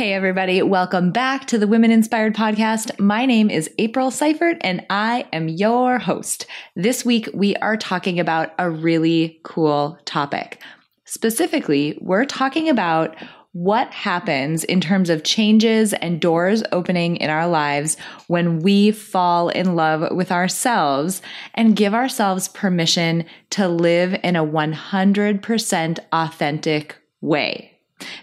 Hey, everybody. Welcome back to the Women Inspired Podcast. My name is April Seifert and I am your host. This week, we are talking about a really cool topic. Specifically, we're talking about what happens in terms of changes and doors opening in our lives when we fall in love with ourselves and give ourselves permission to live in a 100% authentic way.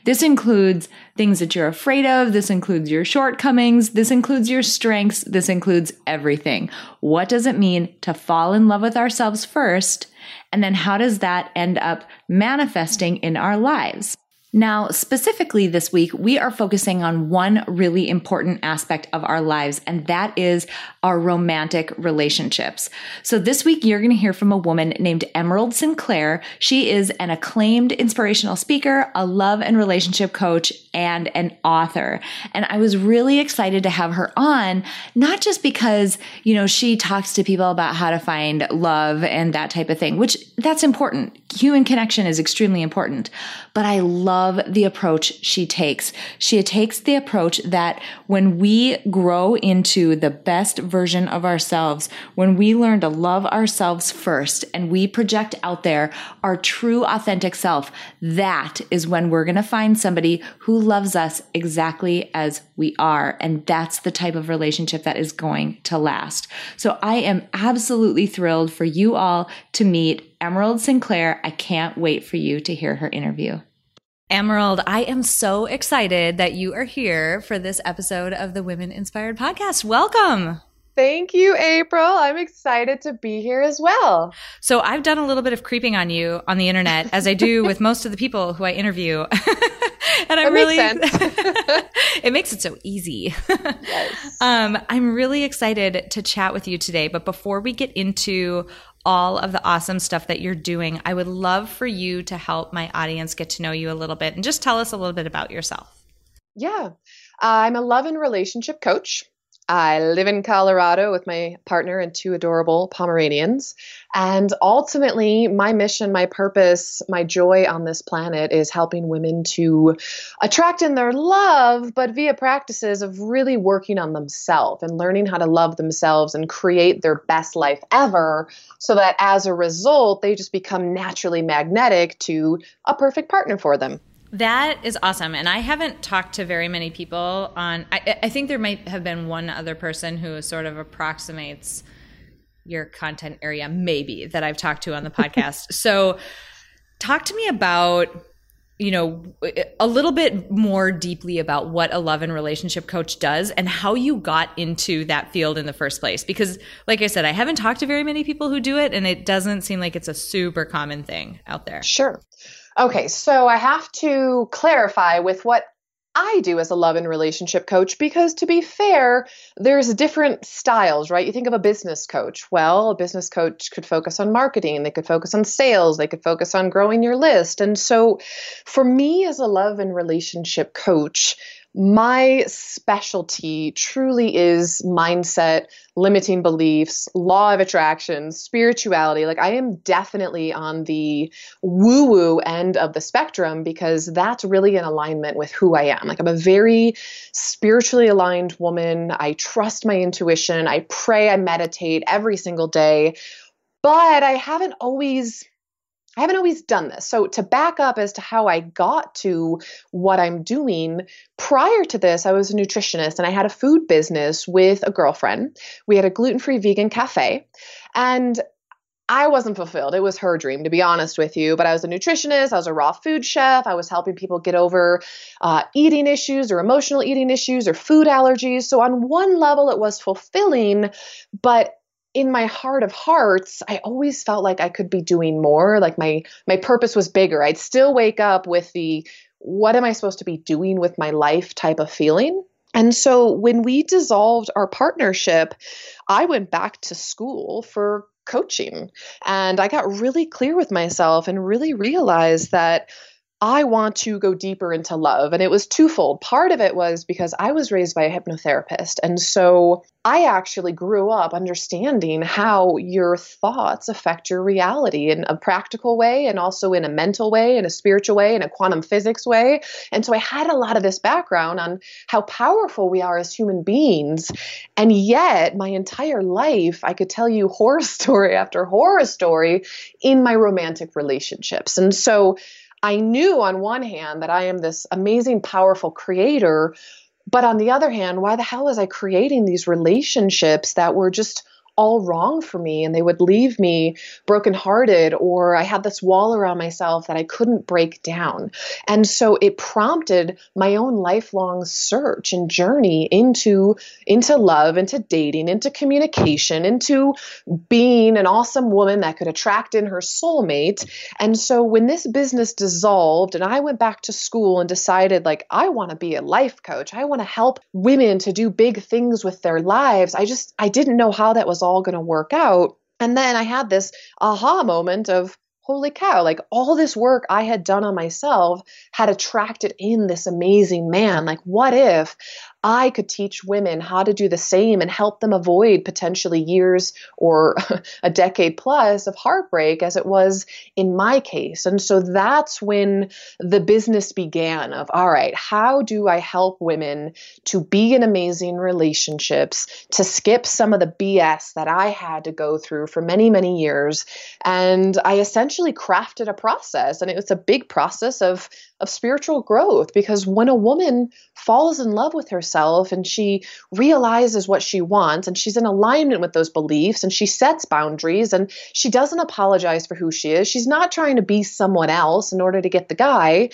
This includes things that you're afraid of. This includes your shortcomings. This includes your strengths. This includes everything. What does it mean to fall in love with ourselves first? And then how does that end up manifesting in our lives? Now, specifically this week, we are focusing on one really important aspect of our lives, and that is our romantic relationships. So this week, you're going to hear from a woman named Emerald Sinclair. She is an acclaimed inspirational speaker, a love and relationship coach, and an author. And I was really excited to have her on, not just because, you know, she talks to people about how to find love and that type of thing, which that's important. Human connection is extremely important, but I love the approach she takes. She takes the approach that when we grow into the best version of ourselves, when we learn to love ourselves first and we project out there our true authentic self, that is when we're going to find somebody who loves us exactly as we are. And that's the type of relationship that is going to last. So I am absolutely thrilled for you all to meet Emerald Sinclair. I can't wait for you to hear her interview. Emerald, I am so excited that you are here for this episode of the Women Inspired Podcast. Welcome. Thank you, April. I'm excited to be here as well. So, I've done a little bit of creeping on you on the internet, as I do with most of the people who I interview. and I'm really, it makes it so easy. Yes. um, I'm really excited to chat with you today. But before we get into all of the awesome stuff that you're doing. I would love for you to help my audience get to know you a little bit and just tell us a little bit about yourself. Yeah. I'm a love and relationship coach. I live in Colorado with my partner and two adorable Pomeranians. And ultimately, my mission, my purpose, my joy on this planet is helping women to attract in their love, but via practices of really working on themselves and learning how to love themselves and create their best life ever so that as a result, they just become naturally magnetic to a perfect partner for them. That is awesome. And I haven't talked to very many people on, I, I, think there might have been one other person who sort of approximates your content area, maybe, that I've talked to on the podcast. so talk to me about, you know, a little bit more deeply about what a love and relationship coach does and how you got into that field in the first place. Because, like I said, I haven't talked to very many people who do it, and it doesn't seem like it's a super common thing out there. Sure. Okay, so I have to clarify with what I do as a love and relationship coach because to be fair, there's different styles, right? You think of a business coach. Well, a business coach could focus on marketing, they could focus on sales, they could focus on growing your list. And so for me as a love and relationship coach, my specialty truly is mindset, limiting beliefs, law of attraction, spirituality. Like, I am definitely on the woo woo end of the spectrum because that's really in alignment with who I am. Like, I'm a very spiritually aligned woman. I trust my intuition. I pray, I meditate every single day. But I haven't always I haven't always done this. So, to back up as to how I got to what I'm doing, prior to this, I was a nutritionist and I had a food business with a girlfriend. We had a gluten free vegan cafe. And I wasn't fulfilled. It was her dream, to be honest with you. But I was a nutritionist, I was a raw food chef, I was helping people get over uh, eating issues or emotional eating issues or food allergies. So, on one level, it was fulfilling, but in my heart of hearts i always felt like i could be doing more like my my purpose was bigger i'd still wake up with the what am i supposed to be doing with my life type of feeling and so when we dissolved our partnership i went back to school for coaching. And I got really clear with myself and really realized that I want to go deeper into love. And it was twofold. Part of it was because I was raised by a hypnotherapist. And so I actually grew up understanding how your thoughts affect your reality in a practical way and also in a mental way, in a spiritual way, in a quantum physics way. And so I had a lot of this background on how powerful we are as human beings. And yet, my entire life, I could tell you horror story after horror story in my romantic relationships. And so, I knew on one hand that I am this amazing, powerful creator. But on the other hand, why the hell was I creating these relationships that were just all wrong for me and they would leave me brokenhearted or I had this wall around myself that I couldn't break down. And so it prompted my own lifelong search and journey into into love, into dating, into communication, into being an awesome woman that could attract in her soulmate. And so when this business dissolved and I went back to school and decided like I want to be a life coach. I want to help women to do big things with their lives. I just I didn't know how that was all going to work out. And then I had this aha moment of, holy cow, like all this work I had done on myself had attracted in this amazing man. Like, what if I could teach women how to do the same and help them avoid potentially years or a decade plus of heartbreak as it was in my case. And so that's when the business began of all right, how do I help women to be in amazing relationships, to skip some of the BS that I had to go through for many, many years. And I essentially crafted a process and it was a big process of of spiritual growth because when a woman falls in love with herself and she realizes what she wants and she's in alignment with those beliefs and she sets boundaries and she doesn't apologize for who she is, she's not trying to be someone else in order to get the guy.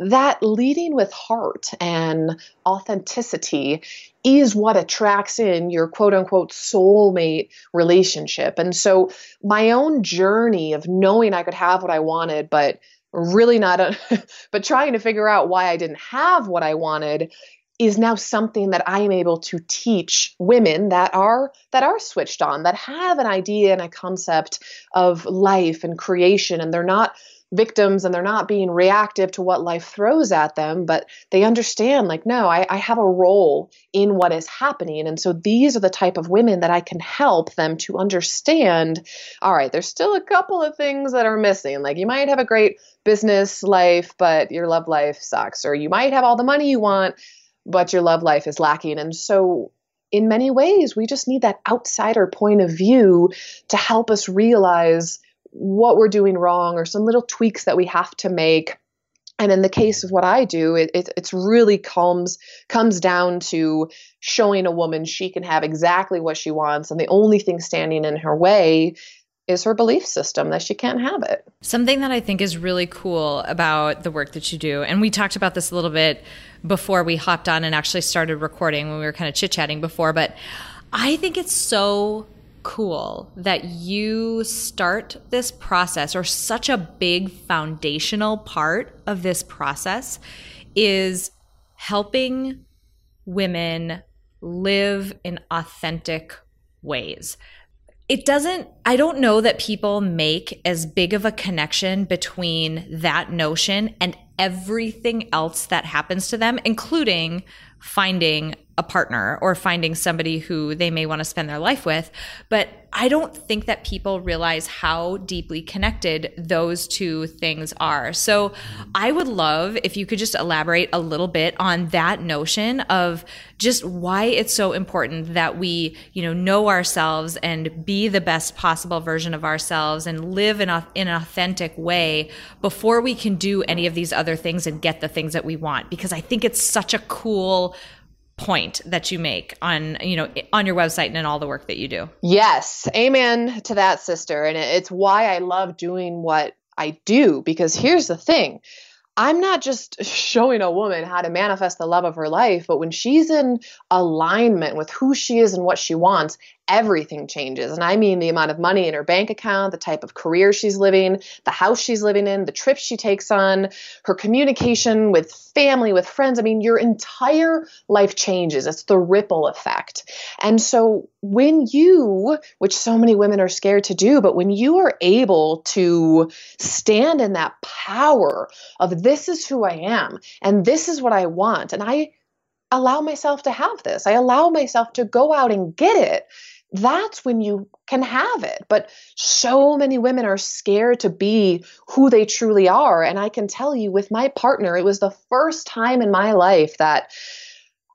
That leading with heart and authenticity is what attracts in your quote unquote soulmate relationship. And so, my own journey of knowing I could have what I wanted, but really not a, but trying to figure out why I didn't have what I wanted is now something that I am able to teach women that are that are switched on that have an idea and a concept of life and creation and they're not victims and they're not being reactive to what life throws at them, but they understand, like, no, I, I, have a role in what is happening. And so these are the type of women that I can help them to understand all right, there's still a couple of things that are missing. Like, you might have a great business life, but your love life sucks. Or you might have all the money you want, but your love life is lacking. And so in many ways, we just need that outsider point of view to help us realize what we're doing wrong or some little tweaks that we have to make and in the case of what I do, it, it it's really comes comes down to showing a woman she can have exactly what she wants, and the only thing standing in her way is her belief system that she can't have it. Something that I think is really cool about the work that you do, and we talked about this a little bit before we hopped on and actually started recording when we were kind of chit chatting before, but I think it's so cool that you start this process or such a big foundational part of this process is helping women live in authentic ways. It doesn't, I don't know that people make as big of a connection between that notion and everything else that happens to them, including finding a partner or finding somebody who they may want to spend their life with. But I don't think that people realize how deeply connected those two things are. So I would love if you could just elaborate a little bit on that notion of just why it's so important that we, you know, know ourselves and be the best possible version of ourselves and live in, a, in an authentic way before we can do any of these other things and get the things that we want. Because I think it's such a cool point that you make on you know on your website and in all the work that you do. Yes. Amen to that sister. And it's why i love doing what i do because here's the thing. I'm not just showing a woman how to manifest the love of her life, but when she's in alignment with who she is and what she wants, everything changes. And I mean the amount of money in her bank account, the type of career she's living, the house she's living in, the trips she takes on, her communication with family, with friends. I mean, your entire life changes. It's the ripple effect. And so when you, which so many women are scared to do, but when you are able to stand in that power of this is who I am and this is what I want, and I allow myself to have this, I allow myself to go out and get it that's when you can have it. But so many women are scared to be who they truly are. And I can tell you, with my partner, it was the first time in my life that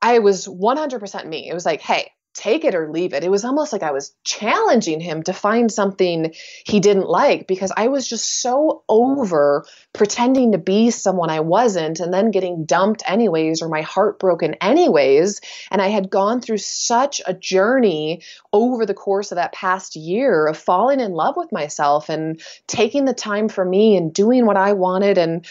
I was 100% me. It was like, hey, take it or leave it. It was almost like I was challenging him to find something he didn't like because I was just so over pretending to be someone I wasn't and then getting dumped anyways or my heart broken anyways. And I had gone through such a journey over the course of that past year of falling in love with myself and taking the time for me and doing what I wanted and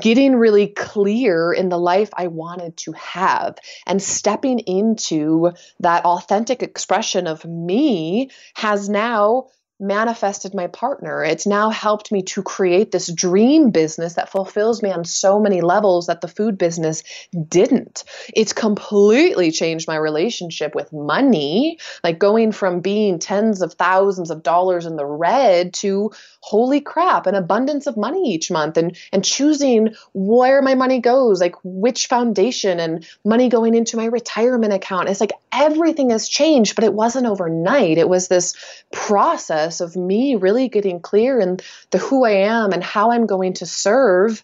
getting really clear in the life I wanted to have and stepping into that authentic expression of me has now manifested my partner. It's now helped me to create this dream business that fulfills me on so many levels that the food business didn't. It's completely changed my relationship with money, like going from being tens of thousands of dollars in the red to holy crap, an abundance of money each month and and choosing where my money goes, like which foundation and money going into my retirement account. It's like everything has changed, but it wasn't overnight. It was this process of me really getting clear in the who I am and how I'm going to serve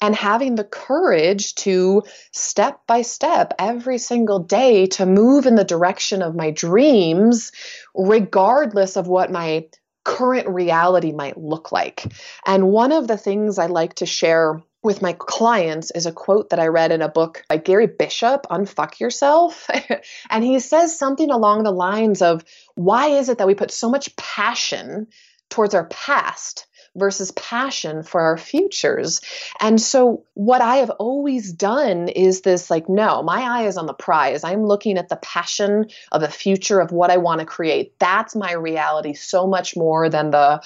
and having the courage to step by step every single day to move in the direction of my dreams regardless of what my current reality might look like. And one of the things I like to share with my clients is a quote that I read in a book by Gary Bishop, Unfuck Yourself. and he says something along the lines of why is it that we put so much passion towards our past versus passion for our futures. And so, what I have always done is this like, no, my eye is on the prize. I'm looking at the passion of the future of what I want to create. That's my reality so much more than the,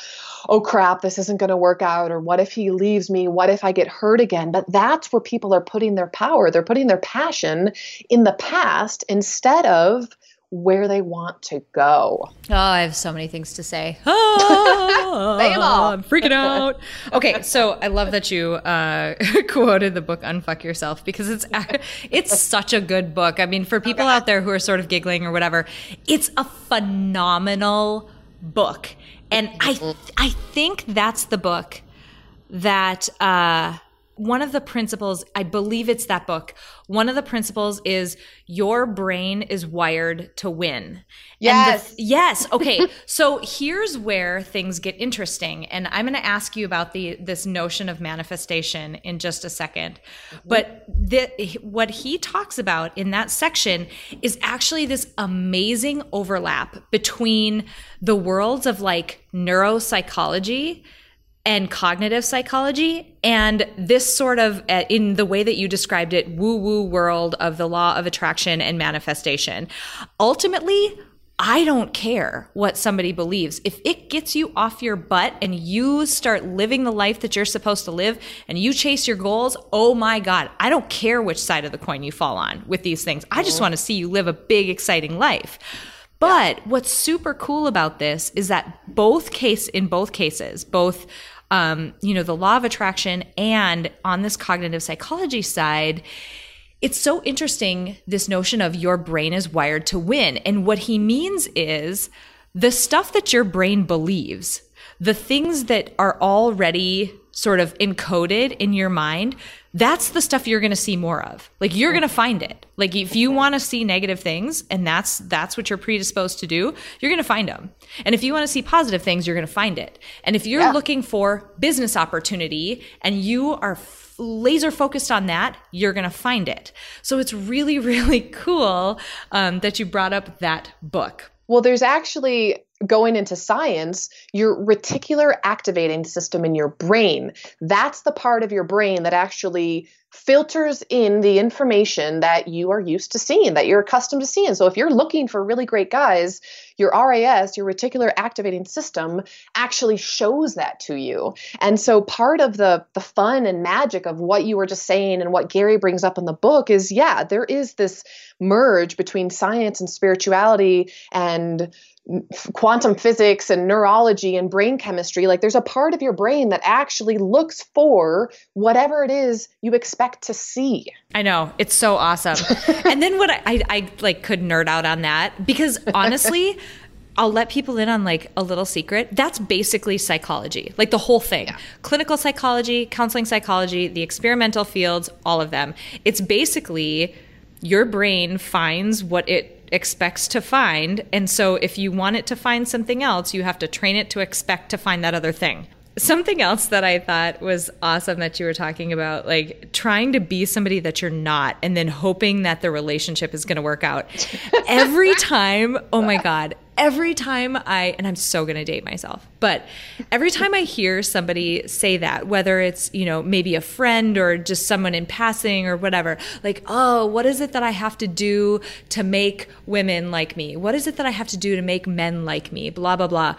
oh crap, this isn't going to work out, or what if he leaves me? What if I get hurt again? But that's where people are putting their power. They're putting their passion in the past instead of where they want to go. Oh, I have so many things to say. Oh, I'm freaking out. Okay, so I love that you uh, quoted the book "Unfuck Yourself" because it's it's such a good book. I mean, for people okay. out there who are sort of giggling or whatever, it's a phenomenal book, and I I think that's the book that. Uh, one of the principles, I believe it's that book. One of the principles is your brain is wired to win. Yes. The, yes. Okay. so here's where things get interesting. And I'm going to ask you about the this notion of manifestation in just a 2nd mm-hmm. But the, what he talks about in that section is actually this amazing overlap between the worlds of like neuropsychology and cognitive psychology and this sort of uh, in the way that you described it woo woo world of the law of attraction and manifestation ultimately I don't care what somebody believes. If it gets you off your butt and you start living the life that you're supposed to live and you chase your goals, oh my God, I don't care which side of the coin you fall on with these things. I just mm-hmm. want to see you live a big, exciting life. But what's super cool about this is that both case in both cases, both um, you know, the law of attraction and on this cognitive psychology side, it's so interesting this notion of your brain is wired to win. And what he means is the stuff that your brain believes, the things that are already sort of encoded in your mind, that's the stuff you're going to see more of. Like you're going to find it. Like if you want to see negative things and that's that's what you're predisposed to do, you're going to find them. And if you want to see positive things, you're going to find it. And if you're yeah. looking for business opportunity and you are f- laser focused on that, you're going to find it. So it's really really cool um, that you brought up that book. Well, there's actually going into science, your reticular activating system in your brain, that's the part of your brain that actually filters in the information that you are used to seeing, that you're accustomed to seeing. So if you're looking for really great guys, your RAS, your reticular activating system, actually shows that to you. And so part of the the fun and magic of what you were just saying and what Gary brings up in the book is yeah, there is this merge between science and spirituality and quantum physics and neurology and brain chemistry like there's a part of your brain that actually looks for whatever it is you expect to see i know it's so awesome and then what I, I, I like could nerd out on that because honestly I'll let people in on like a little secret. That's basically psychology, like the whole thing yeah. clinical psychology, counseling psychology, the experimental fields, all of them. It's basically your brain finds what it expects to find. And so if you want it to find something else, you have to train it to expect to find that other thing. Something else that I thought was awesome that you were talking about, like trying to be somebody that you're not and then hoping that the relationship is going to work out. Every time, oh my God, every time I, and I'm so going to date myself, but every time I hear somebody say that, whether it's, you know, maybe a friend or just someone in passing or whatever, like, oh, what is it that I have to do to make women like me? What is it that I have to do to make men like me? Blah, blah, blah.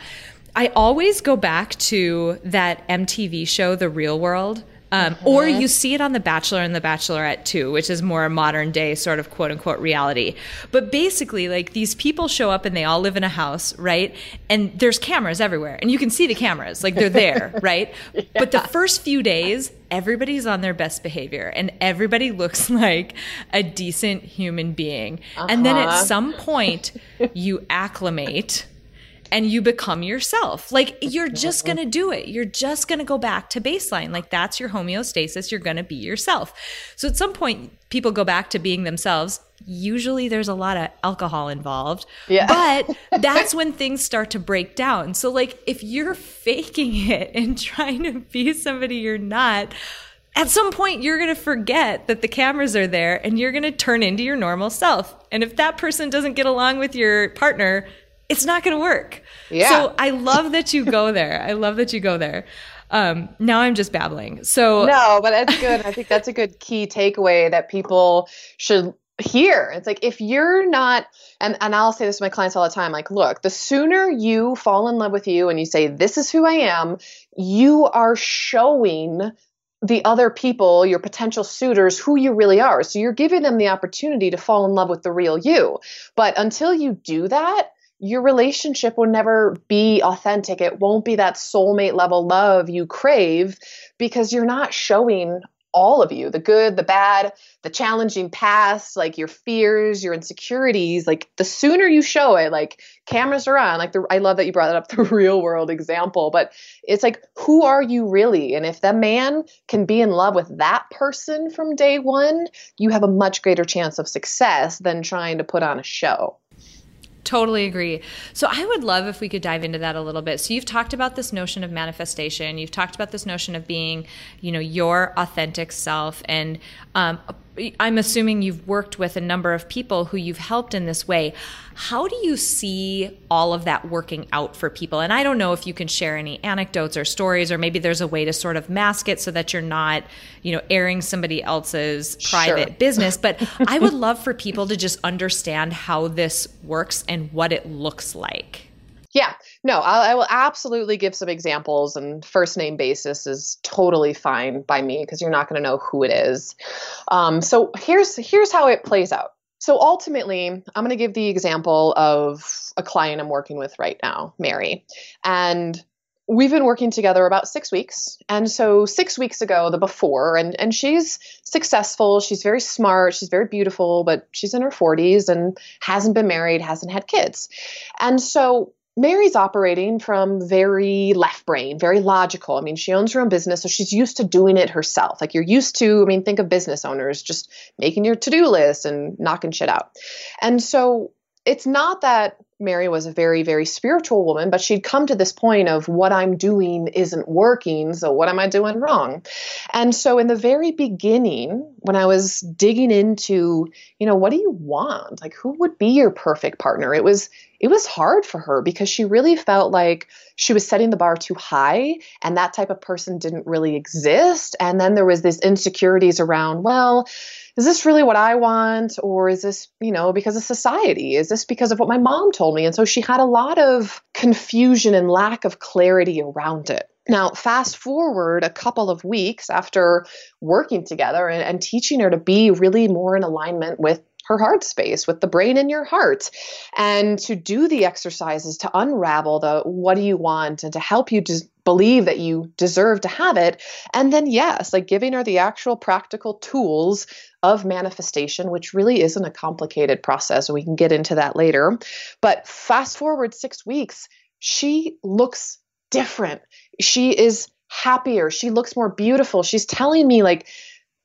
I always go back to that MTV show, The Real World um, mm-hmm. Or you see it on The Bachelor and The Bachelorette too, which is more modern day sort of quote unquote reality. But basically, like these people show up and they all live in a house, right? And there's cameras everywhere, and you can see the cameras, like they're there, right? yeah. But the first few days, everybody's on their best behavior and everybody looks like a decent human being. Uh-huh. And then at uh-huh. some point, you acclimate and you become yourself. Like you're just going to do it. You're just going to go back to baseline. Like that's your homeostasis. You're going to be yourself. So at some point, people go back to being themselves. Usually there's a lot of alcohol involved. Yeah. But that's when things start to break down. So, like, if you're faking it and trying to be somebody you're not, at some point you're going to forget that the cameras are there and you're going to turn into your normal self. And if that person doesn't get along with your partner, it's not going to work. Yeah. So I love that you go there. I love that you go there. Um, now I'm just babbling. So no, but that's good. I think that's a good key takeaway that people should hear. It's like if you're not, and, and I'll say this to my clients all the time like, look, the sooner you fall in love with you and you say, this is who I am, you are showing the other people, your potential suitors, who you really are. So you're giving them the opportunity to fall in love with the real you. But until you do that, your relationship will never be authentic. It won't be that soulmate level love you crave because you're not showing all of you the good, the bad, the challenging past, like your fears, your insecurities. Like the sooner you show it, like cameras are on. Like the, I love that you brought up the real world example, but it's like, who are you really? And if that man can be in love with that person from day one, you have a much greater chance of success than trying to put on a show. Totally agree. So I would love if we could dive into that a little bit. So you've talked about this notion of manifestation. You've talked about this notion of being, you know, your authentic self, and um, I'm assuming you've worked with a number of people who you've helped in this way. How do you see all of that working out for people? And I don't know if you can share any anecdotes or stories, or maybe there's a way to sort of mask it so that you're not, you know, airing somebody else's private sure. business. But I would love for people to just understand how this works and what it looks like. Yeah, no, I'll, I will absolutely give some examples, and first name basis is totally fine by me because you're not going to know who it is. Um, so here's here's how it plays out. So ultimately, I'm going to give the example of a client I'm working with right now, Mary, and we've been working together about six weeks. And so six weeks ago, the before, and and she's successful, she's very smart, she's very beautiful, but she's in her 40s and hasn't been married, hasn't had kids, and so Mary's operating from very left brain, very logical. I mean, she owns her own business, so she's used to doing it herself. Like you're used to, I mean, think of business owners just making your to do list and knocking shit out. And so it's not that Mary was a very, very spiritual woman, but she'd come to this point of what I'm doing isn't working, so what am I doing wrong? And so in the very beginning, when I was digging into, you know, what do you want? Like who would be your perfect partner? It was it was hard for her because she really felt like she was setting the bar too high and that type of person didn't really exist. And then there was this insecurities around, well, is this really what I want? Or is this, you know, because of society? Is this because of what my mom told me? And so she had a lot of confusion and lack of clarity around it. Now, fast forward a couple of weeks after working together and, and, teaching her to be really more in alignment with her heart space, with the brain in your heart, and to do the exercises to unravel the what do you want and to help you just believe that you deserve to have it. And then, yes, like giving her the actual practical tools of manifestation, which really isn't a complicated process. We can get into that later. But fast forward six weeks, she looks different. She is happier. She looks more beautiful. She's telling me, like,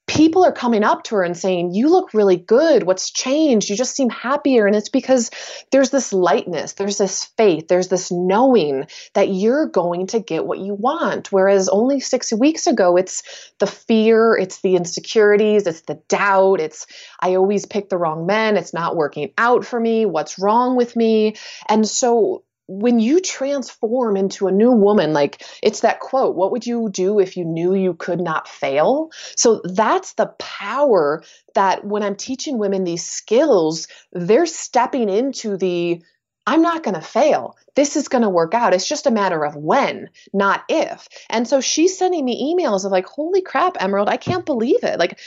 people are coming up to her and saying, You look really good. What's changed? You just seem happier. And it's because there's this lightness, there's this faith, there's this knowing that you're going to get what you want. Whereas only six weeks ago, it's the fear, it's the insecurities, it's the doubt, it's I always pick the wrong men, it's not working out for me, what's wrong with me. And so when you transform into a new woman, like it's that quote, what would you do if you knew you could not fail? So that's the power that when I'm teaching women these skills, they're stepping into the I'm not going to fail. This is going to work out. It's just a matter of when, not if. And so she's sending me emails of like, holy crap, Emerald, I can't believe it. Like,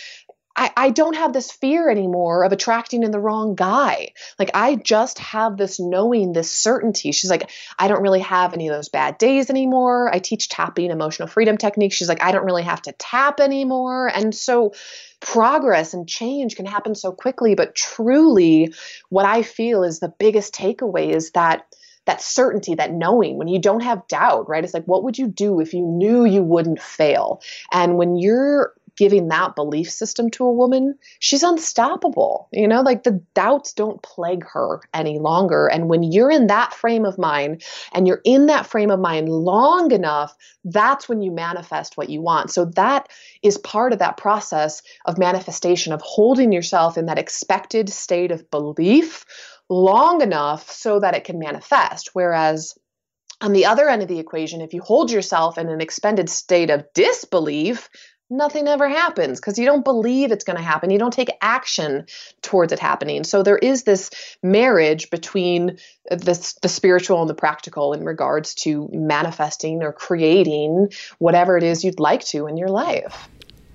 I, I don't have this fear anymore of attracting in the wrong guy. Like I just have this knowing, this certainty. She's like, I don't really have any of those bad days anymore. I teach tapping, emotional freedom techniques. She's like, I don't really have to tap anymore. And so progress and change can happen so quickly. But truly, what I feel is the biggest takeaway is that that certainty, that knowing, when you don't have doubt, right? It's like, what would you do if you knew you wouldn't fail? And when you're giving that belief system to a woman, she's unstoppable. You know, like the doubts don't plague her any longer. And when you're in that frame of mind and you're in that frame of mind long enough, that's when you manifest what you want. So that is part of that process of manifestation, of holding yourself in that expected state of belief long enough so that it can manifest. Whereas on the other end of the equation, if you hold yourself in an expended state of disbelief, nothing ever happens because you don't believe it's going to happen. You don't take action towards it happening. So there is this marriage between this, the spiritual and the practical in regards to manifesting or creating whatever it is you'd like to in your life.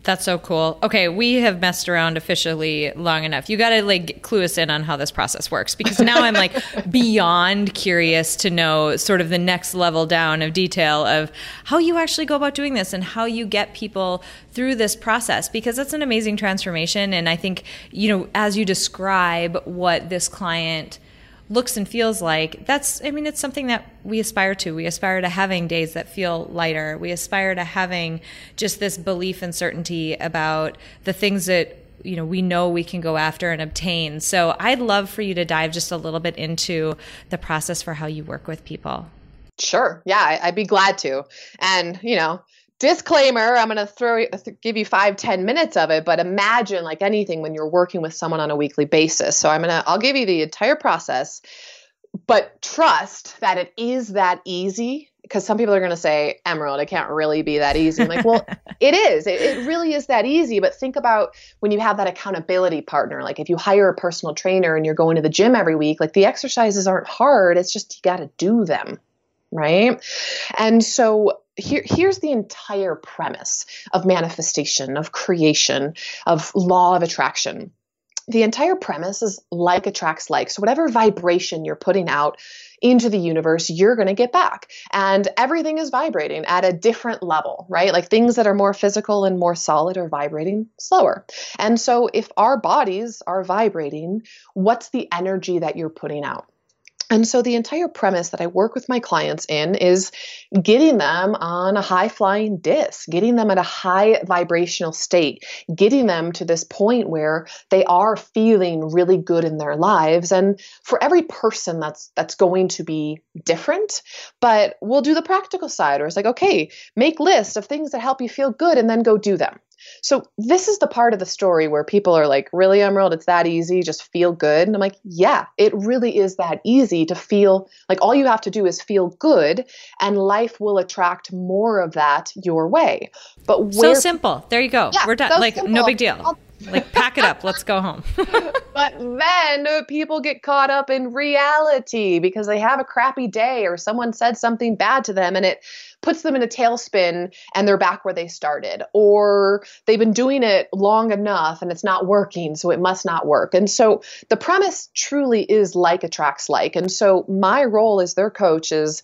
That's so cool. Okay, we have messed around officially long enough. You got to like clue us in on how this process works because now I'm like beyond curious to know sort of the next level down of detail of how you actually go about doing this and how you get people through this process because that's an amazing transformation and I think, you know, as you describe what this client looks and feels like that's i mean it's something that we aspire to. We aspire to having days that feel lighter. We aspire to having just this belief and certainty about the things that you know we know we can go after and obtain. So i'd love for you to dive just a little bit into the process for how you work with people. Sure. Yeah i'd be glad to. And you know disclaimer i'm going to throw give you five ten minutes of it but imagine like anything when you're working with someone on a weekly basis. So i'm going to i'll give you the entire process but trust that it is that easy because some people are going to say emerald it can't really be that easy. I'm like well it is. It, it really is that easy. But think about when you have that accountability partner. Like if you hire a personal trainer and you're going to the gym every week like the exercises aren't hard. It's just you got to do them right? And so here, here's the entire premise of manifestation, of creation, of law of attraction. The entire premise is like attracts like. So, whatever vibration you're putting out into the universe, you're going to get back. And everything is vibrating at a different level, right? Like things that are more physical and more solid are vibrating slower. And so, if our bodies are vibrating, what's the energy that you're putting out? And so the entire premise that I work with my clients in is getting them on a high flying disc, getting them at a high vibrational state, getting them to this point where they are feeling really good in their lives. And for every person that's that's going to be different, but we'll do the practical side or it's like, okay, make list of things that help you feel good and then go do them. So this is the part of the story where people are like, "Really, Emerald? It's that easy? Just feel good?" And I'm like, "Yeah, it really is that easy to feel like all you have to do is feel good, and life will attract more of that your way." But where, so simple. There you go. Yeah, We're done. So like simple. no big deal. I'll, like pack it up let's go home but then people get caught up in reality because they have a crappy day or someone said something bad to them and it puts them in a tailspin and they're back where they started or they've been doing it long enough and it's not working so it must not work. And so the premise truly is like attracts like. And so my role as their coach is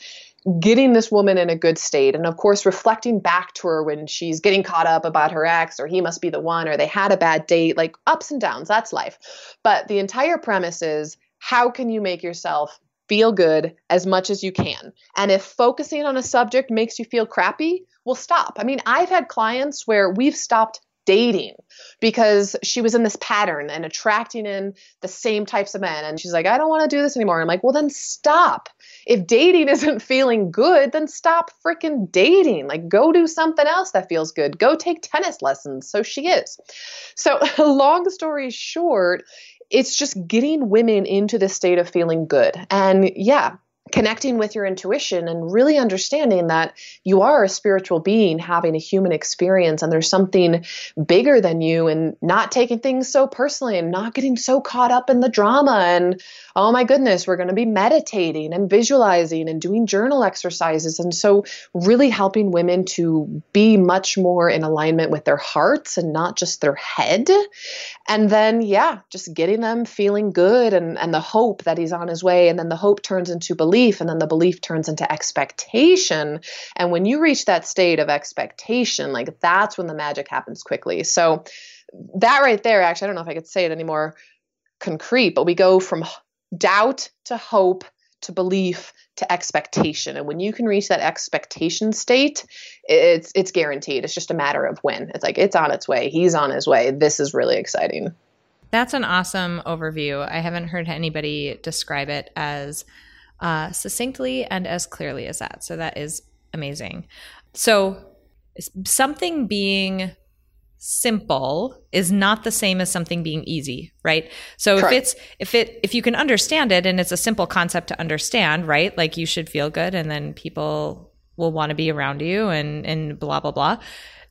getting this woman in a good state and of course reflecting back to her when she's getting caught up about her ex or he must be the one or they had a bad date like ups and downs that's life. But the entire premise is how can you make yourself feel good as much as you can and if focusing on a subject makes you feel crappy well stop i mean i've had clients where we've stopped dating because she was in this pattern and attracting in the same types of men. And she's like, I don't want to do this anymore. I'm like, well, then stop. If dating isn't feeling good, then stop freaking dating. Like, go do something else that feels good. Go take tennis lessons. So she is. So, long story short, it's just getting women into the state of feeling good. And yeah, connecting with your intuition and really understanding that you are a spiritual being having a human experience and there's something bigger than you and not taking things so personally and not getting so caught up in the drama and oh my goodness we're going to be meditating and visualizing and doing journal exercises. And so really helping women to be much more in alignment with their hearts and not just their head. And then yeah just getting them feeling good and and the hope that he's on his way. And then the hope turns into belief belief and then the belief turns into expectation. And when you reach that state of expectation like that's when the magic happens quickly. So that right there actually i don't know if i could say it any more concrete but we go from doubt to hope to belief to expectation. And when you can reach that expectation state it's it's guaranteed. It's just a matter of when. It's like it's on its way. He's on his way. This is really exciting. That's an awesome overview. I haven't heard anybody describe it as uh, succinctly and as clearly as that. So that is amazing. So something being simple is not the same as something being easy right so Correct. if it's if it if you can understand it and it's a simple concept to understand right like you should feel good and then people will want to be around you and and blah blah blah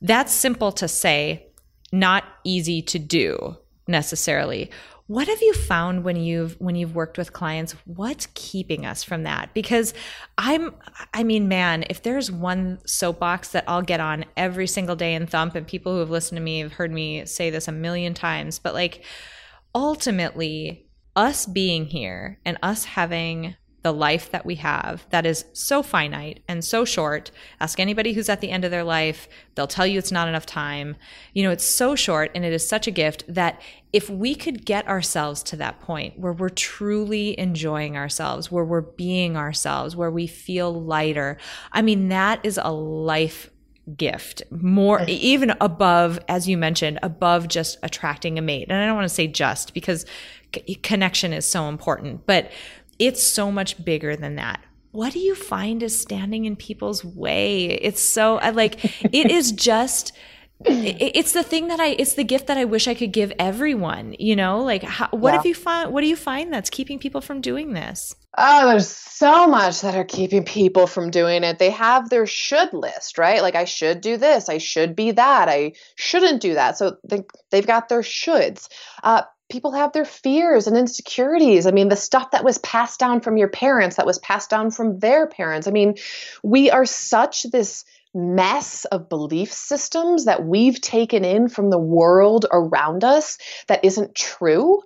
that's simple to say not easy to do necessarily what have you found when you've when you've worked with clients? What's keeping us from that? Because i'm i mean man if there's one soapbox that i'll get on every single day and thump and people who have listened to me have heard me say this a million times but like ultimately us being here and us having the life that we have that is so finite and so short. Ask anybody who's at the end of their life, they'll tell you it's not enough time. You know, it's so short and it is such a gift that if we could get ourselves to that point where we're truly enjoying ourselves, where we're being ourselves, where we feel lighter, I mean, that is a life gift more even above as you mentioned above just attracting a mate and i don't want to say just because connection is so important but it's so much bigger than that what do you find is standing in people's way it's so like it is just it's the thing that I, it's the gift that I wish I could give everyone, you know, like how, what yeah. have you found, what do you find that's keeping people from doing this? Oh, there's so much that are keeping people from doing it. They have their should list, right? Like I should do this, I should be that, I shouldn't do that. So they, they've got their shoulds. Uh, people have their fears and insecurities. I mean, the stuff that was passed down from your parents, that was passed down from their parents. I mean, we are such this mess of belief systems that we've taken in from the world around us that isn't true.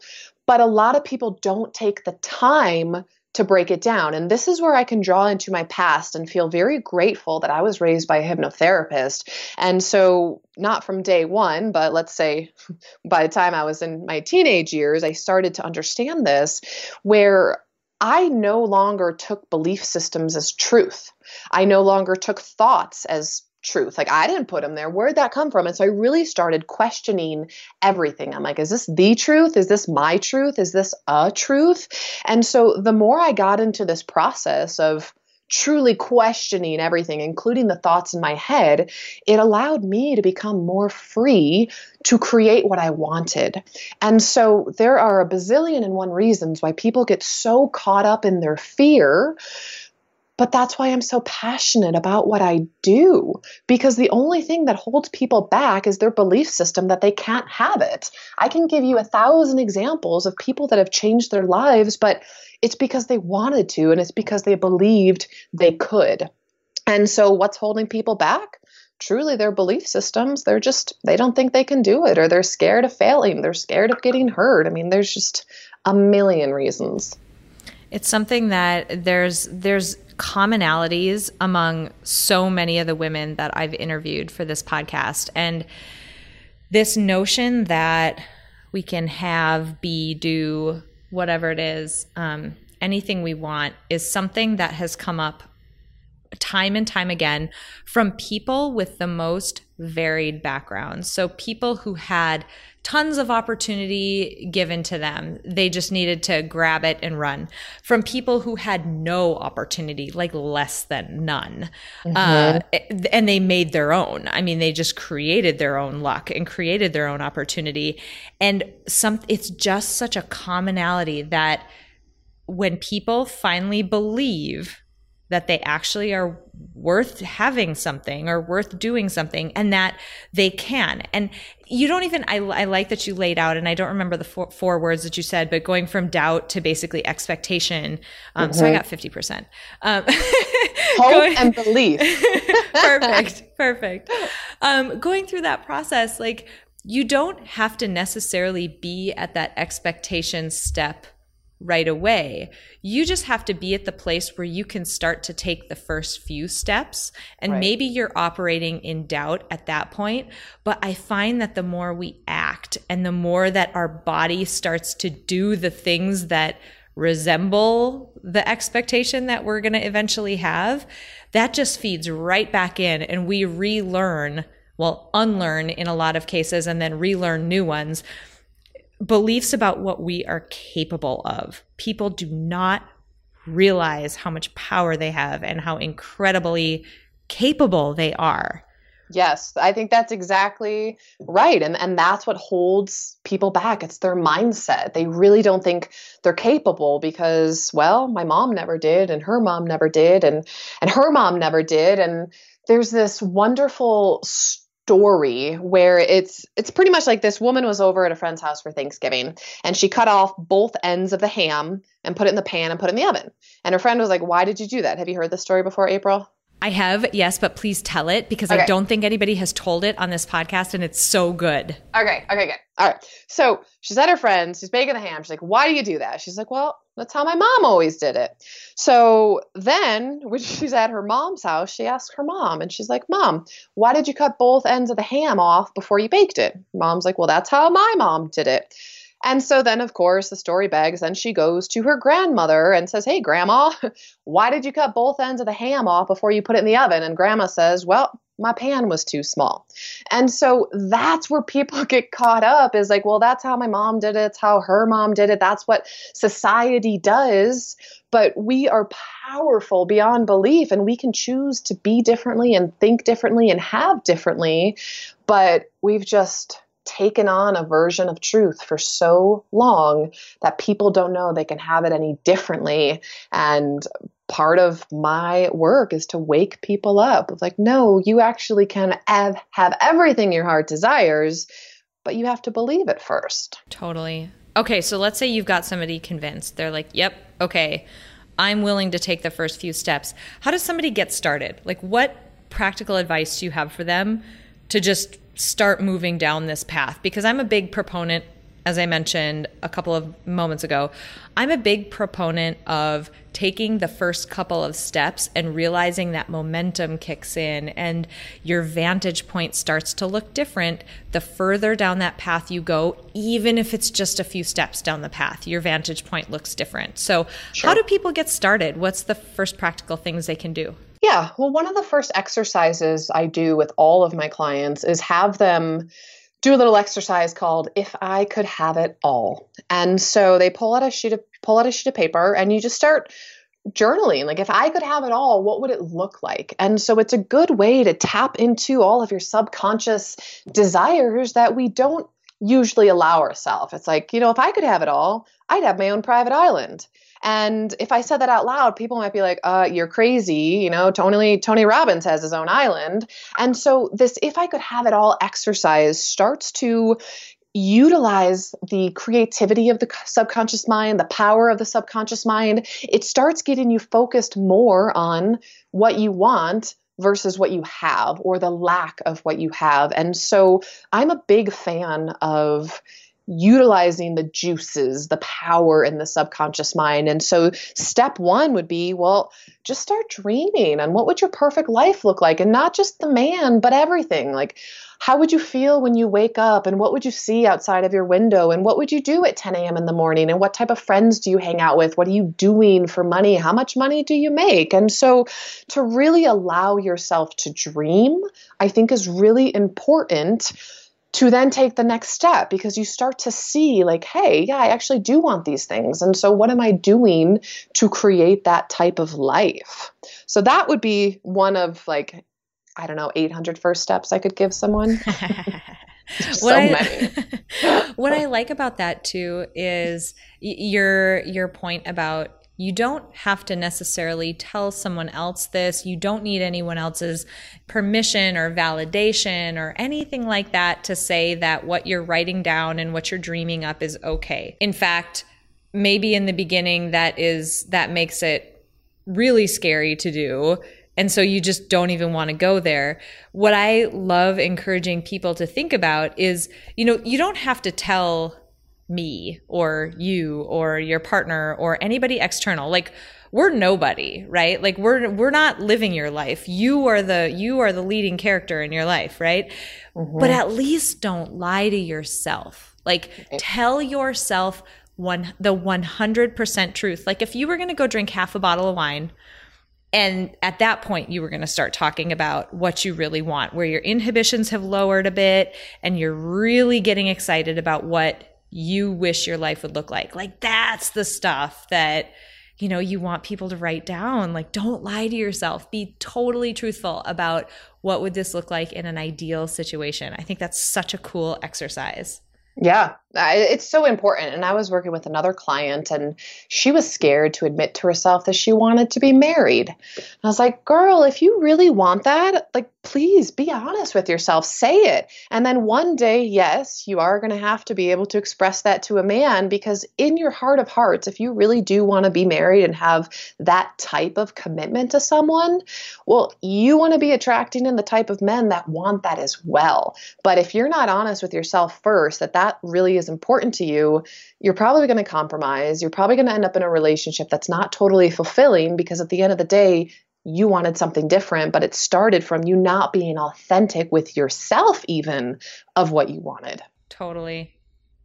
But a lot of people don't take the time to break it down. And this is where I can draw into my past and feel very grateful that I was raised by a hypnotherapist. And so, not from day one, but let's say by the time I was in my teenage years, I started to understand this, where I no longer took belief systems as truth. I no longer took thoughts as truth. Like I didn't put them there. Where'd that come from? And so I really started questioning everything. I'm like, is this the truth? Is this my truth? Is this a truth? And so the more I got into this process of truly questioning everything, including the thoughts in my head, it allowed me to become more free to create what I wanted. And so there are a bazillion and one reasons why people get so caught up in their fear but that's why I'm so passionate about what I do because the only thing that holds people back is their belief system that they can't have it. I can give you a thousand examples of people that have changed their lives, but it's because they wanted to and it's because they believed they could. And so, what's holding people back? Truly, their belief systems. They're just, they don't think they can do it or they're scared of failing. They're scared of getting hurt. I mean, there's just a million reasons. It's something that there's, there's, commonalities among so many of the women that I've interviewed for this podcast. And this notion that we can have, be, do, whatever it is, um, anything we want is something that has come up time and time again from people with the most varied backgrounds. So, people who had tons of opportunity given to them. They just needed to grab it and run. From people who had no opportunity, like less than none. Mm-hmm. Uh, and they made their own. I mean, they just created their own luck and created their own opportunity. And some, it's just such a commonality that when people finally believe that they actually are worth having something or worth doing something and that they can. And you don't even, I, I like that you laid out, and I don't remember the four, four, words that you said, but going from doubt to basically expectation. Um, mm-hmm. So I got 50%. Um, Hope going, and belief. perfect. Perfect. Um, going through that process, like you don't have to necessarily be at that expectation step right away. You just have to be at the place where you can start to take the first few steps. And right. maybe you're operating in doubt at that point. But I find that the more we act and the more that our body starts to do the things that resemble the expectation that we're going to eventually have, that just feeds right back in and we relearn, well, unlearn in a lot of cases and then relearn new ones beliefs about what we are capable of. People do not realize how much power they have and how incredibly capable they are. Yes, I think that's exactly right. And and that's what holds people back. It's their mindset. They really don't think they're capable because well, my mom never did and her mom never did and and her mom never did and there's this wonderful story where it's it's pretty much like this woman was over at a friend's house for Thanksgiving and she cut off both ends of the ham and put it in the pan and put it in the oven. And her friend was like, "Why did you do that? Have you heard this story before, April?" I have, yes, but please tell it because okay. I don't think anybody has told it on this podcast and it's so good. Okay, okay, good. All right. So she's at her friend's, she's baking the ham. She's like, Why do you do that? She's like, Well, that's how my mom always did it. So then when she's at her mom's house, she asks her mom and she's like, Mom, why did you cut both ends of the ham off before you baked it? Mom's like, Well, that's how my mom did it. And so then, of course, the story begs, and she goes to her grandmother and says, Hey, Grandma, why did you cut both ends of the ham off before you put it in the oven? And Grandma says, Well, my pan was too small. And so that's where people get caught up is like, well, that's how my mom did it. It's how her mom did it. That's what society does. But we are powerful beyond belief and we can choose to be differently and think differently and have differently. But we've just taken on a version of truth for so long that people don't know they can have it any differently. And part of my work is to wake people up. Like, no, you actually can have, have everything your heart desires, but you have to believe it first. Totally. Okay, so let's say you've got somebody convinced. They're like, yep, okay, I'm willing to take the first few steps. How does somebody get started? Like, what practical advice do you have for them to just start moving down this path because I'm a big proponent as I mentioned a couple of moments ago, I'm a big proponent of taking the first couple of steps and realizing that momentum kicks in and your vantage point starts to look different the further down that path you go, even if it's just a few steps down the path, your vantage point looks different. So, sure. how do people get started? What's the first practical things they can do? Yeah, well, one of the first exercises I do with all of my clients is have them do a little exercise called if i could have it all. And so they pull out a sheet of pull out a sheet of paper and you just start journaling. Like if i could have it all what would it look like? And so it's a good way to tap into all of your subconscious desires that we don't usually allow ourselves. It's like you know if i could have it all i'd have my own private island and if I said that out loud, people might be like, uh, you're crazy. You know, Tony, Tony Robbins has his own island. And so this, if I could have it all exercise starts to utilize the creativity of the subconscious mind, the power of the subconscious mind. It starts getting you focused more on what you want versus what you have or the lack of what you have. And so I'm a big fan of utilizing the juices, the power in the subconscious mind. And so, step one would be well, just start dreaming and what would your perfect life look like? And not just the man, but everything. Like, how would you feel when you wake up? And what would you see outside of your window? And what would you do at 10 a.m. in the morning? And what type of friends do you hang out with? What are you doing for money? How much money do you make? And so, to really allow yourself to dream, I think is really important to then take the next step because you start to see like hey yeah i actually do want these things. And so what am i doing to create that type of life? So that would be one of like i don't know 800 first steps i could give someone. So what I, what I like about that too is your your point about you don't have to necessarily tell someone else this. You don't need anyone else's permission or validation or anything like that to say that what you're writing down and what you're dreaming up is okay. In fact, maybe in the beginning that is that makes it really scary to do and so you just don't even want to go there. What I love encouraging people to think about is, you know, you don't have to tell me or you or your partner or anybody external. Like we're nobody right? Like we're we're not living your life. You are the you are the leading character in your life right? Mm-hmm. but at least don't lie to yourself. Like tell yourself one the 100% truth. Like if you were going to go drink half a bottle of wine and at that point you were going to start talking about what you really want where your inhibitions have lowered a bit and you're really getting excited about what you wish your life would look like. Like that's the stuff that you know you want people to write down. Like don't lie to yourself. Be totally truthful about what would this look like in an ideal situation. I think that's such a cool exercise. Yeah, it's so important. And I was working with another client, and she was scared to admit to herself that she wanted to be married. And I was like, girl, if you really want that, like, please be honest with yourself, say it. And then one day, yes, you are going to have to be able to express that to a man because in your heart of hearts, if you really do want to be married and have that type of commitment to someone, well, you want to be attracting in the type of men that want that as well. But if you're not honest with yourself first, that that really is important to you, you're probably going to compromise. You're probably going to end up in a relationship that's not totally fulfilling because at the end of the day, you wanted something different, but it started from you not being authentic with yourself, even of what you wanted. Totally.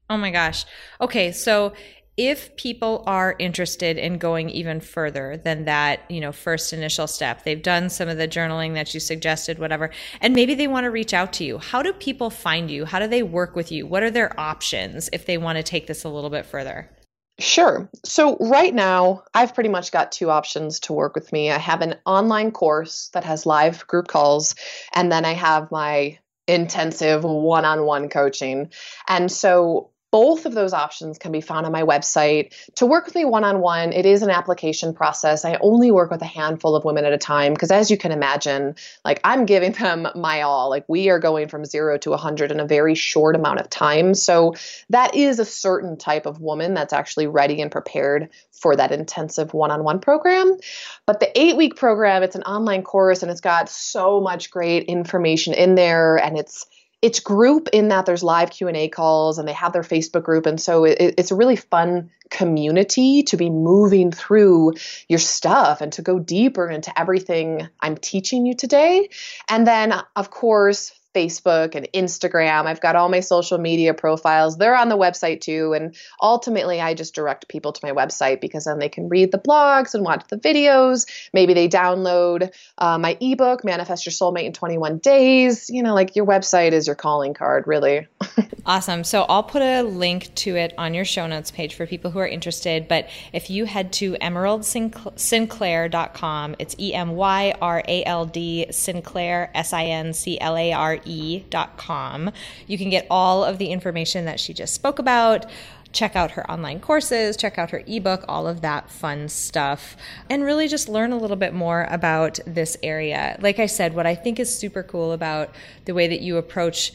Oh my gosh. Okay. So if people are interested in going even further than that, you know, first initial step, they've done some of the journaling that you suggested, whatever, and maybe they want to reach out to you. How do people find you? How do they work with you? What are their options if they want to take this a little bit further? Sure. So, right now, I've pretty much got two options to work with me. I have an online course that has live group calls, and then I have my intensive one on one coaching. And so, both of those options can be found on my website. To work with me one on one, it is an application process. I only work with a handful of women at a time because, as you can imagine, like I'm giving them my all. Like we are going from zero to 100 in a very short amount of time. So, that is a certain type of woman that's actually ready and prepared for that intensive one on one program. But the eight week program, it's an online course and it's got so much great information in there and it's it's group in that there's live q&a calls and they have their facebook group. And so it, it's a really fun community to be moving through your stuff and to go deeper into everything i'm teaching you today. And then of course Facebook and Instagram. I've got all my social media profiles. They're on the website too. And ultimately, I just direct people to my website because then they can read the blogs and watch the videos. Maybe they download uh, my ebook, Manifest Your Soulmate in 21 Days. You know, like your website is your calling card, really. awesome. So I'll put a link to it on your show notes page for people who are interested. But if you head to emyrald.sinclair.com, it's E M Y R A L D Sinclaire, S I N C L A R E.com. You can get all of the information that she just spoke about check out her online courses, check out her ebook, all of that fun stuff, and really just learn a little bit more about this area. Like I said, what I think is super cool about the way that you approach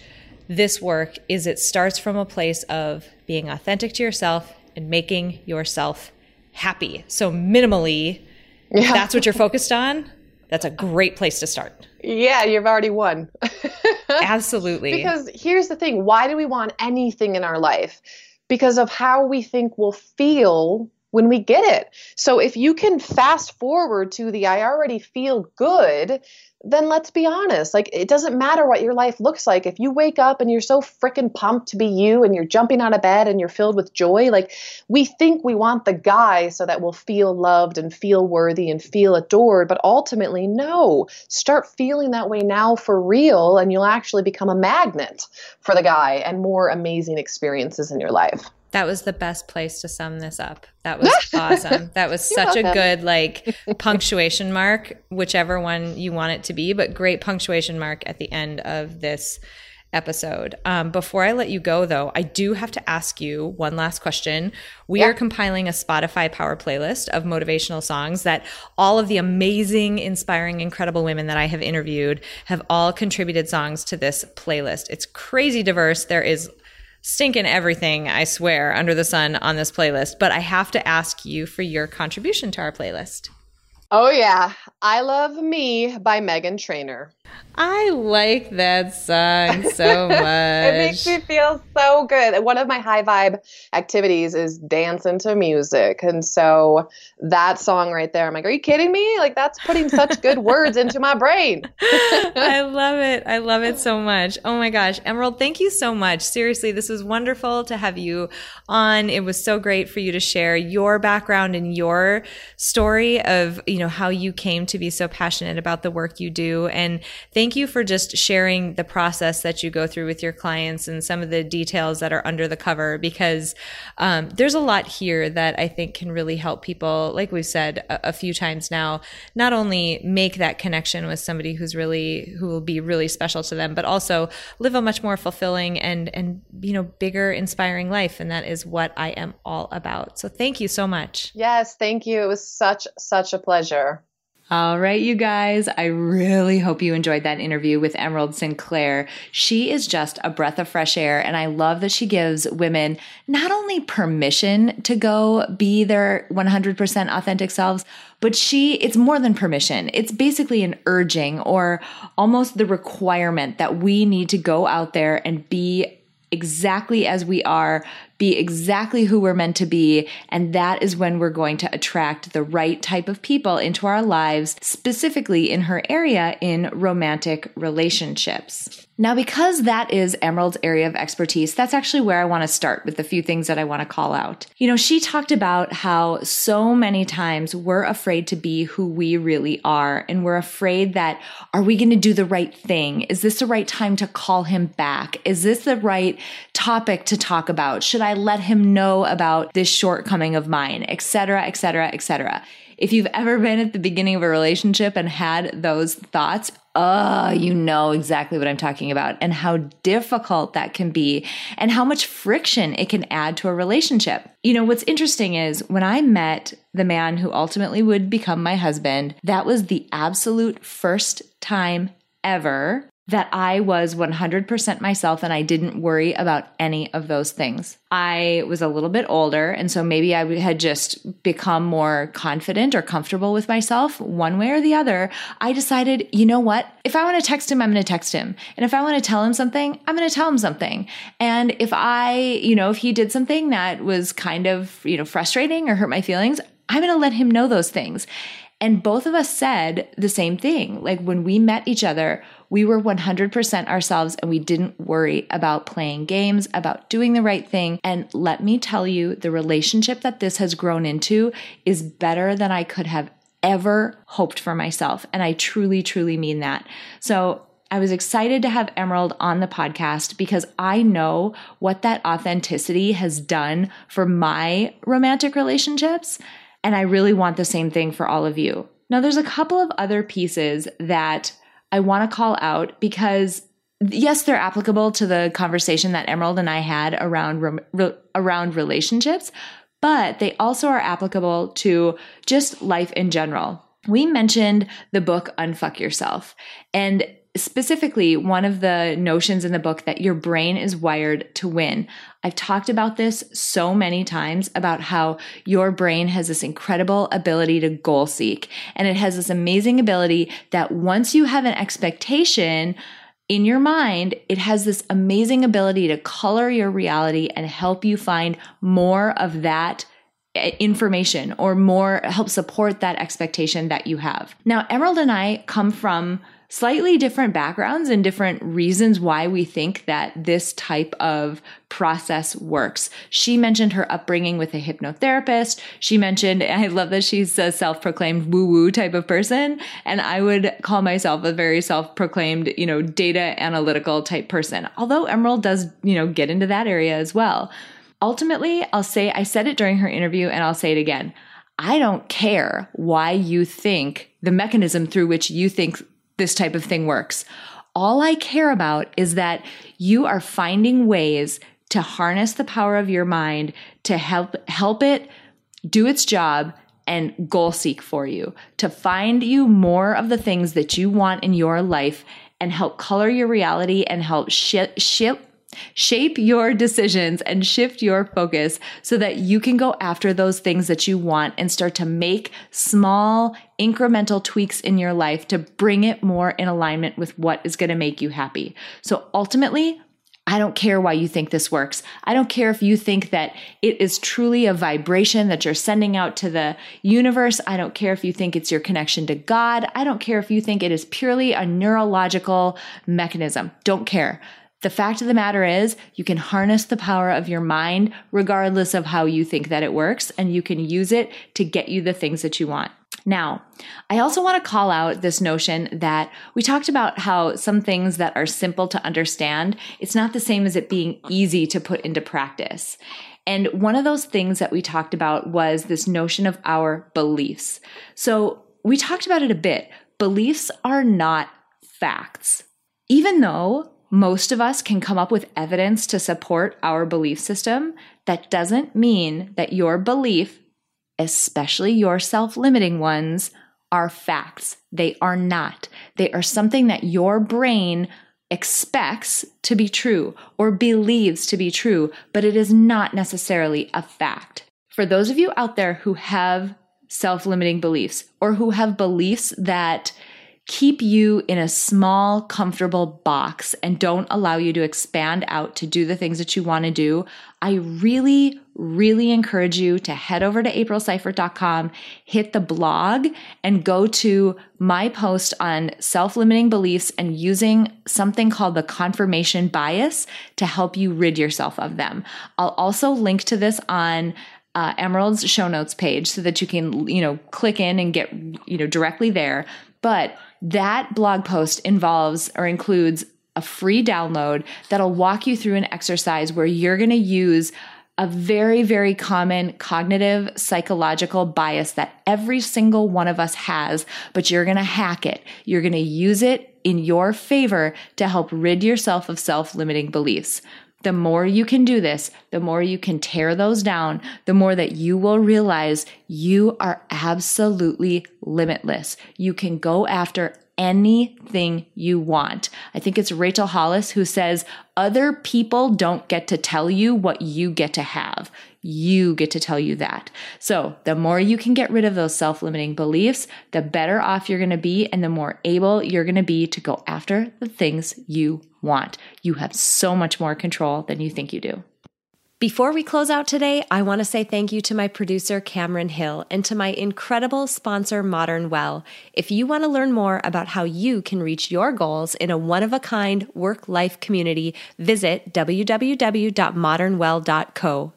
this work is it starts from a place of being authentic to yourself and making yourself happy. So, minimally, yeah. that's what you're focused on. That's a great place to start. Yeah, you've already won. Absolutely. Because here's the thing why do we want anything in our life? Because of how we think we'll feel when we get it. So if you can fast forward to the I already feel good, then let's be honest. Like, it doesn't matter what your life looks like. If you wake up and you're so freaking pumped to be you and you're jumping out of bed and you're filled with joy, like, we think we want the guy so that we'll feel loved and feel worthy and feel adored. But ultimately, no. Start feeling that way now for real, and you'll actually become a magnet for the guy and more amazing experiences in your life. That was the best place to sum this up. That was awesome. That was such welcome. a good like punctuation mark, whichever one you want it to be, but great punctuation mark at the end of this episode. Um, before I let you go, though, I do have to ask you one last question. We yeah. are compiling a Spotify power playlist of motivational songs that all of the amazing, inspiring, incredible women that I have interviewed have all contributed songs to this playlist. It's crazy diverse. There is stinking everything, I swear, under the sun on this playlist. But I have to ask you for your contribution to our playlist. Oh, yeah. I Love Me by Meghan Trainor. I like that song so much. it makes me feel so good. One of my high vibe activities is dancing to music. And so that song right there, I'm like, are you kidding me? Like, that's putting such good words into my brain. I love it. I love it so much. Oh my gosh. Emyrald, thank you so much. Seriously, this was wonderful to have you on. It was so great for you to share your background and your story of, you know, how you came to be so passionate about the work you do. And thank you for just sharing the process that you go through with your clients and some of the details that are under the cover because um, there's a lot here that I think can really help people, like we've said a, a few times now, not only make that connection with somebody who's really, who will be really special to them, but also live a much more fulfilling and, and, you know, bigger, inspiring life. And that is what I am all about. So thank you so much. Yes, thank you. It was such, such a pleasure. All right, you guys, I really hope you enjoyed that interview with Emyrald Sinclaire. She is just a breath of fresh air, and I love that she gives women not only permission to go be their 100% authentic selves, but she, it's more than permission. It's basically an urging or almost the requirement that we need to go out there and be exactly as we are, be exactly who we're meant to be. And that is when we're going to attract the right type of people into our lives, specifically in her area in romantic relationships. Now, because that is Emyrald's area of expertise, that's actually where I want to start with the few things that I want to call out. You know, she talked about how so many times we're afraid to be who we really are. And we're afraid that, are we going to do the right thing? Is this the right time to call him back? Is this the right topic to talk about? Should I let him know about this shortcoming of mine, etc., etc., etc.? If you've ever been at the beginning of a relationship and had those thoughts, oh, you know exactly what I'm talking about and how difficult that can be and how much friction it can add to a relationship. You know, what's interesting is when I met the man who ultimately would become my husband, that was the absolute first time ever that I was 100% myself and I didn't worry about any of those things. I was a little bit older, and so maybe I had just become more confident or comfortable with myself one way or the other. I decided, you know what? If I want to text him, I'm going to text him. And if I want to tell him something, I'm going to tell him something. And if I, you know, if he did something that was kind of, you know, frustrating or hurt my feelings, I'm going to let him know those things. And both of us said the same thing. Like when we met each other, we were 100% ourselves and we didn't worry about playing games, about doing the right thing. And let me tell you, the relationship that this has grown into is better than I could have ever hoped for myself. And I truly, truly mean that. So I was excited to have Emyrald on the podcast because I know what that authenticity has done for my romantic relationships. And I really want the same thing for all of you. Now, there's a couple of other pieces that I want to call out because yes, they're applicable to the conversation that Emyrald and I had around re- around relationships, but they also are applicable to just life in general. We mentioned the book Unfuck Yourself, and specifically one of the notions in the book that your brain is wired to win. I've talked about this so many times about how your brain has this incredible ability to goal seek. And it has this amazing ability that once you have an expectation, in your mind, it has this amazing ability to color your reality and help you find more of that eh, information or more help support that expectation that you have. Now, Emyrald and I come from slightly different backgrounds and different reasons why we think that this type of process works. She mentioned her upbringing with a hypnotherapist. She mentioned, I love that she's a self proclaimed woo woo type of person. And I would call myself a very self proclaimed, you know, data analytical type person. Although Emyrald does, you know, get into that area as well. Ultimately, I'll say, I said it during her interview and I'll say it again. I don't care why you think the mechanism through which you think this type of thing works. All I care about is that you are finding ways to harness the power of your mind to help help it do its job and goal seek for you, to find you more of the things that you want in your life and help color your reality and help ship, ship Shape your decisions and shift your focus so that you can go after those things that you want and start to make small incremental tweaks in your life to bring it more in alignment with what is going to make you happy. So ultimately, I don't care why you think this works. I don't care if you think that it is truly a vibration that you're sending out to the universe. I don't care if you think it's your connection to God. I don't care if you think it is purely a neurological mechanism. Don't care. The fact of the matter is, you can harness the power of your mind regardless of how you think that it works, and you can use it to get you the things that you want. Now, I also want to call out this notion that we talked about how some things that are simple to understand, it's not the same as it being easy to put into practice. And one of those things that we talked about was this notion of our beliefs. So we talked about it a bit. Beliefs are not facts. Even though most of us can come up with evidence to support our belief system. That doesn't mean that your belief, especially your self limiting ones, are facts. They are not. They are something that your brain expects to be true or believes to be true, but it is not necessarily a fact. For those of you out there who have self limiting beliefs or who have beliefs that keep you in a small, comfortable box and don't allow you to expand out to do the things that you want to do, I really, really encourage you to head over to aprilseifert.com, hit the blog, and go to my post on self limiting beliefs and using something called the confirmation bias to help you rid yourself of them. I'll also link to this on uh, Emyrald's show notes page so that you can, you know, click in and get, you know, directly there. But that blog post involves or includes a free download that'll walk you through an exercise where you're going to use a very, very common cognitive psychological bias that every single one of us has, but you're going to hack it. You're going to use it in your favor to help rid yourself of self limiting beliefs. The more you can do this, the more you can tear those down, the more that you will realize you are absolutely limitless. You can go after anything you want. I think it's Rachel Hollis who says, Other people don't get to tell you what you get to have. You get to tell you that. So, the more you can get rid of those self limiting beliefs, the better off you're going to be and the more able you're going to be to go after the things you want. You have so much more control than you think you do. Before we close out today, I want to say thank you to my producer, Cameron Hill, and to my incredible sponsor, Modern Well. If you want to learn more about how you can reach your goals in a one of a kind work life community, visit www.modernwell.co.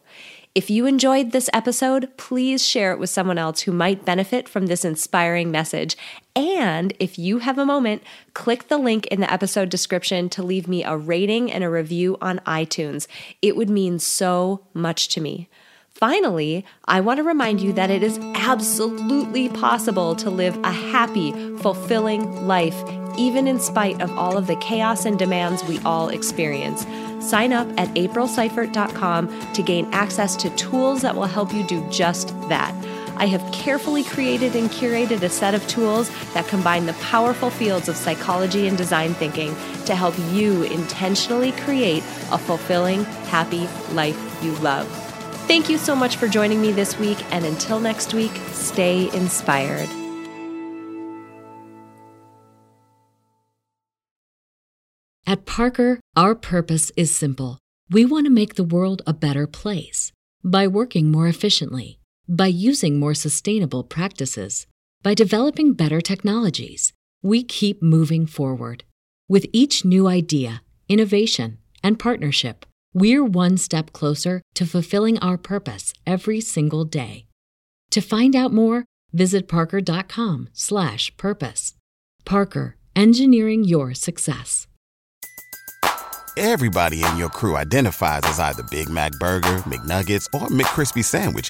If you enjoyed this episode, please share it with someone else who might benefit from this inspiring message. And if you have a moment, click the link in the episode description to leave me a rating and a review on iTunes. It would mean so much to me. Finally, I want to remind you that it is absolutely possible to live a happy, fulfilling life, even in spite of all of the chaos and demands we all experience. Sign up at aprilseifert.com to gain access to tools that will help you do just that. I have carefully created and curated a set of tools that combine the powerful fields of psychology and design thinking to help you intentionally create a fulfilling, happy life you love. Thank you so much for joining me this week, and until next week, stay inspired. At Parker, our purpose is simple. We want to make the world a better place by working more efficiently, by using more sustainable practices, by developing better technologies. We keep moving forward. With each new idea, innovation, and partnership, we're one step closer to fulfilling our purpose every single day. To find out more, visit parker.com/purpose. Parker, engineering your success. Everybody in your crew identifies as either Big Mac Burger, McNuggets, or McCrispy Sandwich.